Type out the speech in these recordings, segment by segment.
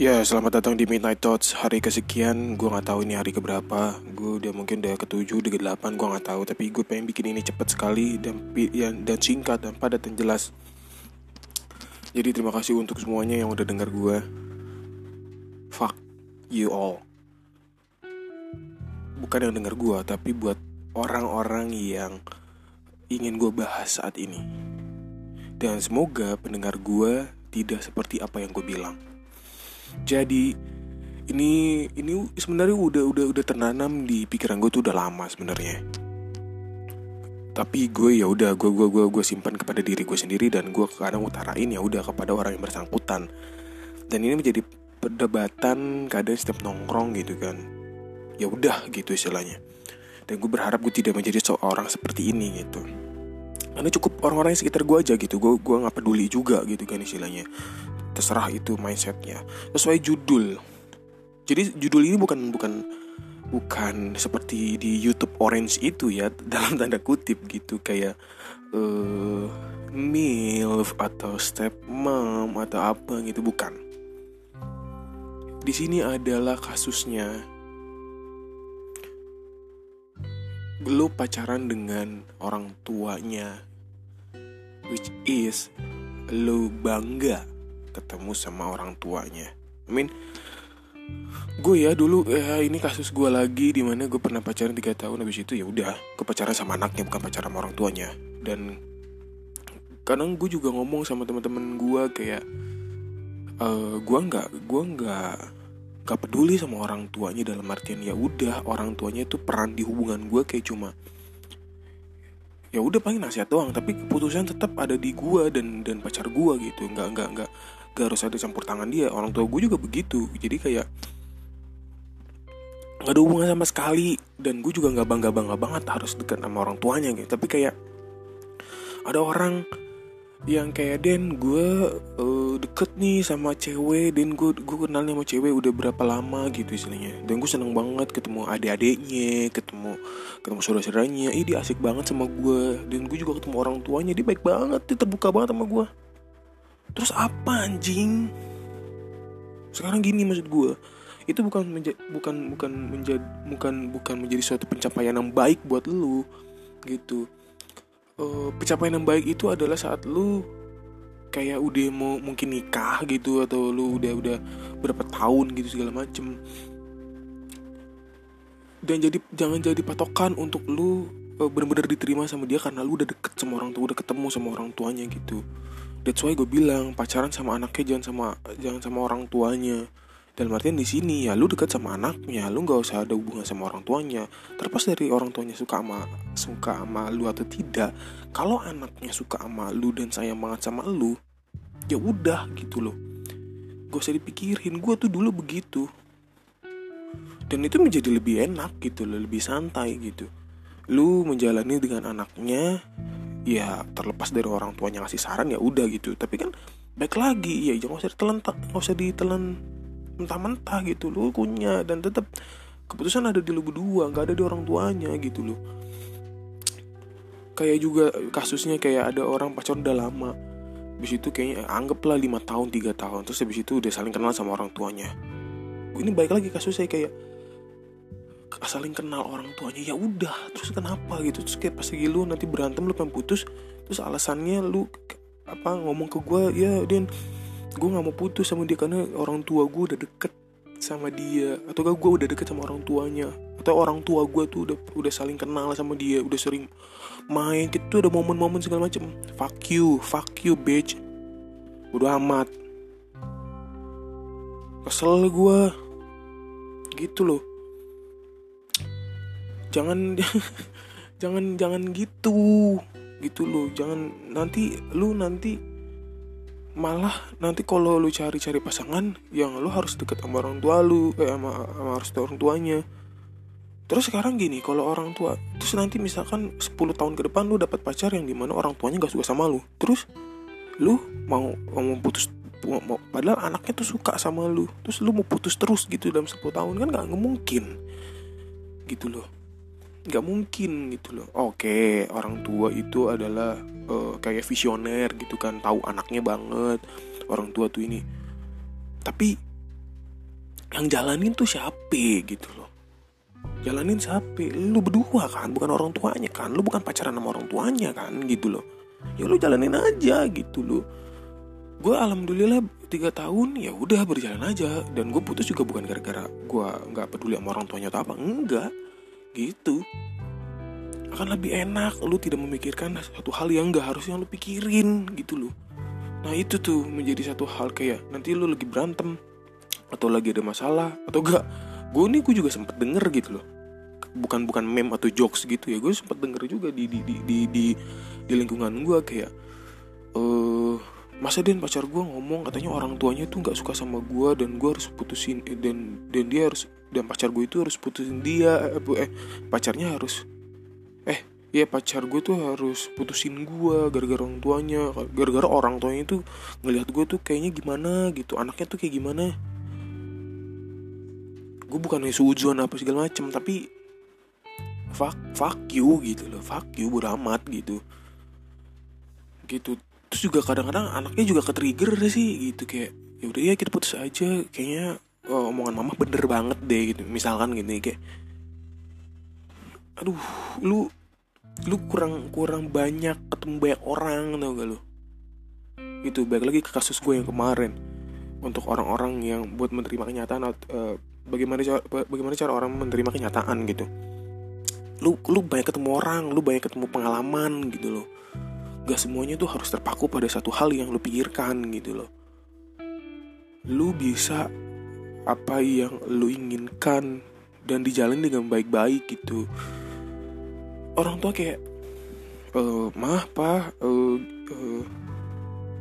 Ya, selamat datang di Midnight Thoughts. Hari kesekian, gue gak tahu ini hari keberapa. Gue udah mungkin udah ketujuh, udah ke delapan, gue gak tahu. Tapi gue pengen bikin ini cepet sekali dan, ya, dan singkat dan padat dan jelas. Jadi terima kasih untuk semuanya yang udah dengar gue Fuck you all. Bukan yang denger gue, tapi buat orang-orang yang ingin gue bahas saat ini. Dan semoga pendengar gue tidak seperti apa yang gue bilang jadi ini ini sebenarnya udah udah udah tertanam di pikiran gue tuh udah lama sebenarnya. Tapi gue ya udah gue gue gue gue simpan kepada diri gue sendiri dan gue kadang utarain ya udah kepada orang yang bersangkutan. Dan ini menjadi perdebatan kadang setiap nongkrong gitu kan. Ya udah gitu istilahnya. Dan gue berharap gue tidak menjadi seorang seperti ini gitu. Karena cukup orang-orang yang sekitar gue aja gitu gue gue nggak peduli juga gitu kan istilahnya terserah itu mindsetnya. Sesuai judul. Jadi judul ini bukan bukan bukan seperti di YouTube Orange itu ya dalam tanda kutip gitu. Kayak uh, milf atau step mom atau apa gitu. Bukan. Di sini adalah kasusnya. Lo pacaran dengan orang tuanya which is lo bangga ketemu sama orang tuanya. I mean gue ya dulu ya ini kasus gue lagi di mana gue pernah pacaran tiga tahun habis itu ya udah gue pacaran sama anaknya bukan pacaran sama orang tuanya. Dan kadang gue juga ngomong sama teman-teman gue kayak uh, gue nggak gue nggak gak peduli sama orang tuanya dalam artian ya udah orang tuanya itu peran di hubungan gue kayak cuma ya udah paling nasihat doang tapi keputusan tetap ada di gue dan dan pacar gue gitu. Nggak nggak nggak gak harus ada campur tangan dia. Orang tua gue juga begitu. Jadi kayak nggak ada hubungan sama sekali. Dan gue juga nggak bangga bangga banget harus dekat sama orang tuanya gitu. Tapi kayak ada orang yang kayak Den gue uh, deket nih sama cewek Dan gue gue kenalnya sama cewek udah berapa lama gitu istilahnya. Dan gue seneng banget ketemu adik-adiknya Ketemu ketemu saudara-saudaranya. Ih dia asik banget sama gue Dan gue juga ketemu orang tuanya Dia baik banget, dia terbuka banget sama gue Terus apa anjing? Sekarang gini maksud gue itu bukan menja bukan bukan menjadi bukan bukan menjadi suatu pencapaian yang baik buat lu gitu. Uh, pencapaian yang baik itu adalah saat lu kayak udah mau mungkin nikah gitu atau lu udah udah berapa tahun gitu segala macem. Dan jadi jangan jadi patokan untuk lu uh, benar-benar diterima sama dia karena lu udah deket sama orang tua udah ketemu sama orang tuanya gitu. That's why gue bilang pacaran sama anaknya jangan sama jangan sama orang tuanya dalam artian di sini ya lu dekat sama anaknya lu nggak usah ada hubungan sama orang tuanya. Terlepas dari orang tuanya suka sama suka sama lu atau tidak kalau anaknya suka sama lu dan sayang banget sama lu ya udah gitu loh. Gak usah dipikirin gue tuh dulu begitu. Dan itu menjadi lebih enak gitu loh lebih santai gitu. Lu menjalani dengan anaknya ya terlepas dari orang tuanya ngasih saran ya udah gitu. Tapi kan baik lagi ya jangan usah ditelan nggak usah ditelan mentah-mentah gitu lu punya dan tetap keputusan ada di lu berdua nggak ada di orang tuanya gitu loh. Kayak juga kasusnya kayak ada orang pacaran udah lama. Habis itu kayaknya anggaplah lima tahun tiga tahun. Terus habis itu udah saling kenal sama orang tuanya. Ini baik lagi kasusnya kayak saling kenal orang tuanya ya udah terus kenapa gitu? Terus kayak pas lagi lu nanti berantem lu pengen putus terus alasannya lu apa ngomong ke gue ya dan gue nggak mau putus sama dia karena orang tua gue udah deket sama dia. Atau gak gue udah deket sama orang tuanya. Atau orang tua gue tuh udah udah saling kenal sama dia udah sering main. Gitu ada momen-momen segala macem. Fuck you fuck you bitch. Udah amat. Kesel gue gitu loh. Jangan jangan jangan gitu. Gitu loh. Jangan nanti lu nanti malah nanti kalau lu cari-cari pasangan yang lu harus deket sama orang tua lu eh sama, sama harus orang tuanya. Terus sekarang gini kalau orang tua terus nanti misalkan 10 tahun ke depan lu dapat pacar yang di mana orang tuanya gak suka sama lu. Terus lu mau mau putus mau, padahal anaknya tuh suka sama lu. Terus lu mau putus terus gitu dalam 10 tahun kan gak mungkin. Gitu loh nggak mungkin gitu loh. Oke orang tua itu adalah uh, kayak visioner gitu kan tahu anaknya banget orang tua tuh ini. Tapi yang jalanin tuh siapa gitu loh? Jalanin siapa? Lu berdua kan bukan orang tuanya kan. Lu bukan pacaran sama orang tuanya kan gitu loh. Ya lu jalanin aja gitu loh. Gue alhamdulillah tiga tahun ya udah berjalan aja. Dan gue putus juga bukan gara-gara gue nggak peduli sama orang tuanya atau apa. Enggak gitu. Akan lebih enak lu tidak memikirkan satu hal yang nggak harusnya lu pikirin gitu loh. Nah itu tuh menjadi satu hal kayak nanti lu lagi berantem atau lagi ada masalah atau enggak gue nih gue juga sempet denger gitu loh. Bukan bukan meme atau jokes gitu ya. Gue sempet denger juga di di di di di, di lingkungan gue kayak uh, masa Den pacar gue ngomong katanya orang tuanya tuh nggak suka sama gue dan gue harus putusin dan dan dia harus dan pacar gue itu harus putusin dia eh, eh pacarnya harus eh ya pacar gue tuh harus putusin gue gara-gara orang tuanya gara-gara orang tuanya itu ngelihat gue tuh kayaknya gimana gitu anaknya tuh kayak gimana. Gue bukan suudzon apa segala macem tapi fuck fuck you gitu loh fuck you beramat gitu. Gitu terus juga kadang-kadang anaknya juga ke trigger sih gitu. Kayak ya udah ya kita putus aja. Kayaknya oh, omongan mama bener banget deh gitu. Misalkan gitu kayak aduh lu lu kurang kurang banyak ketemu banyak orang tau gak lu? Itu baik lagi ke kasus gue yang kemarin. Untuk orang-orang yang buat menerima kenyataan uh, bagaimana cara bagaimana cara orang menerima kenyataan gitu. Lu lu banyak ketemu orang lu banyak ketemu pengalaman gitu loh gak semuanya tuh harus terpaku pada satu hal yang lu pikirkan gitu loh. Lu bisa apa yang lu inginkan dan dijalin dengan baik-baik gitu. Orang tua kayak e, mah pak e, e,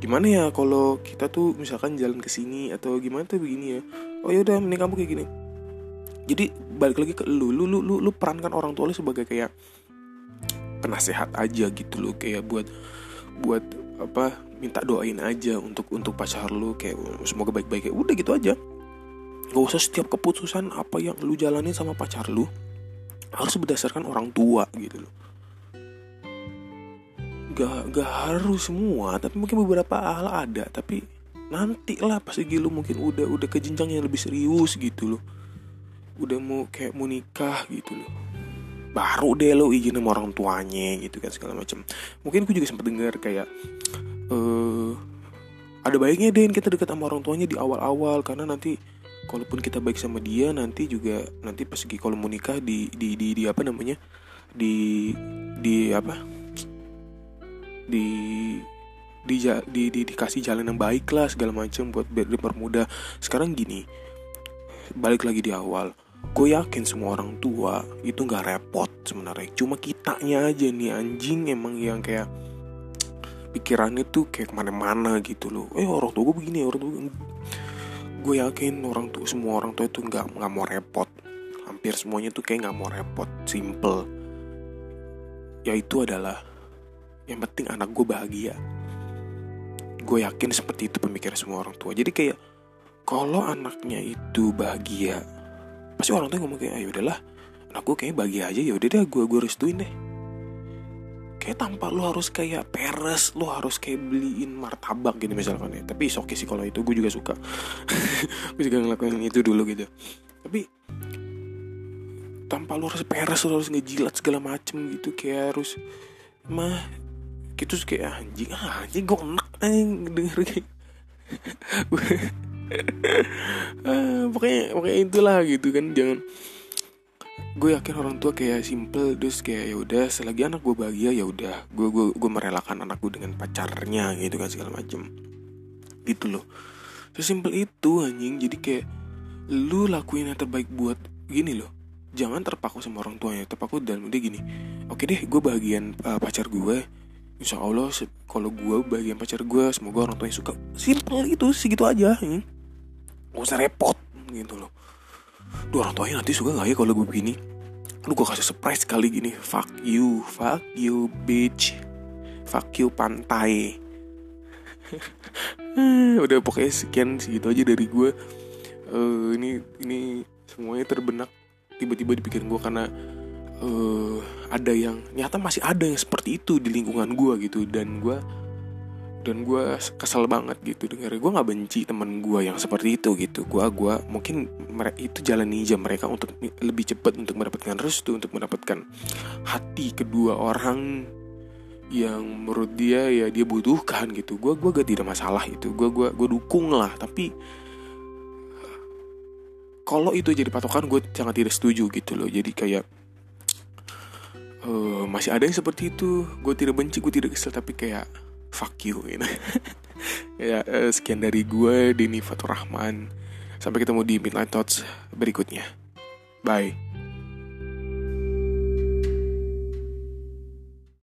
gimana ya kalau kita tuh misalkan jalan ke sini atau gimana tuh begini ya? Oh ya udah mending kamu kayak gini. Jadi balik lagi ke lu lu lu lu, lu perankan orang tua lu sebagai kayak penasehat aja gitu loh kayak buat buat apa minta doain aja untuk untuk pacar lu kayak semoga baik-baik ya. Udah gitu aja. Gak usah setiap keputusan apa yang lu jalanin sama pacar lu harus berdasarkan orang tua gitu loh. Gak gak harus semua tapi mungkin beberapa hal ada. Tapi nanti lah pas lagi lu mungkin udah udah ke jenjang yang lebih serius gitu loh. Udah mau kayak mau nikah gitu loh baru deh lo izin sama orang tuanya gitu kan segala macam mungkin gue juga sempat dengar kayak uh, ada baiknya deh kita dekat sama orang tuanya di awal-awal karena nanti kalaupun kita baik sama dia nanti juga nanti pas lagi kalau mau nikah di di di, di apa namanya di di apa? Di di, di, di dikasih jalan yang baik lah segala macam buat biar dipermudah. Sekarang gini balik lagi di awal gue yakin semua orang tua itu nggak repot sebenarnya. Cuma kitanya aja nih anjing emang yang kayak pikirannya tuh kayak ke mana-mana gitu loh. Eh orang tua gue begini orang tua gue yakin orang tua semua orang tua itu nggak nggak mau repot. Hampir semuanya tuh kayak nggak mau repot simple. Yaitu adalah yang penting anak gue bahagia. Gue yakin seperti itu pemikiran semua orang tua. Jadi kayak kalau anaknya itu bahagia pasti orang tuh ngomong kayak ayo ah, udahlah aku kayak bagi aja. Ya udah deh gue gue restuin deh. Kayak tanpa lo harus kayak peres lo harus kayak beliin martabak gitu misalkan ya. Tapi oke sih kalau itu gue juga suka. Gue juga ngelakuin itu dulu gitu. Tapi tanpa lo harus peres lo harus ngejilat segala macem gitu. Kayak harus mah gitu kayak anjing ah, anjing gue enak anjing denger kayak. Ah, pokoknya pokoknya itulah gitu kan jangan. Gue yakin orang tua kayak simple terus kayak ya udah selagi anak gue bahagia ya udah. Gue gue gue merelakan anak gue dengan pacarnya gitu kan segala macem. Gitu loh. Sesimpel itu anjing. Jadi kayak lu lakuin yang terbaik buat gini loh. Jangan terpaku sama orang tuanya. Terpaku dan udah gini oke deh gue bagian uh, pacar gue. Insya Allah kalau gue bagian pacar gue semoga orang tuanya suka. Simple itu segitu aja ya gak usah repot gitu loh. Duh orang tuanya nanti suka gak ya kalau gue begini? Lu gue kasih surprise kali gini. Fuck you Fuck you bitch. Fuck you pantai. Udah pokoknya sekian segitu aja dari gue uh, Ini ini semuanya terbenak Tiba-tiba di pikiran gue karena uh, Ada yang Nyata masih ada yang seperti itu di lingkungan gue gitu. Dan gue dan gue kesel banget gitu denger gue nggak benci temen gue yang seperti itu gitu. Gue gua mungkin mereka itu jalan ninja mereka untuk lebih cepat untuk mendapatkan restu untuk mendapatkan hati kedua orang yang menurut dia ya dia butuhkan gitu. Gue gue gak tidak masalah itu. Gue gua gue dukung lah tapi kalau itu jadi patokan gue sangat tidak setuju gitu loh. Jadi kayak uh, masih ada yang seperti itu. Gue tidak benci gue tidak kesel tapi kayak fuck you gitu. ya uh, sekian dari gue Dini Fatur Rahman sampai ketemu di Midnight Thoughts berikutnya. Bye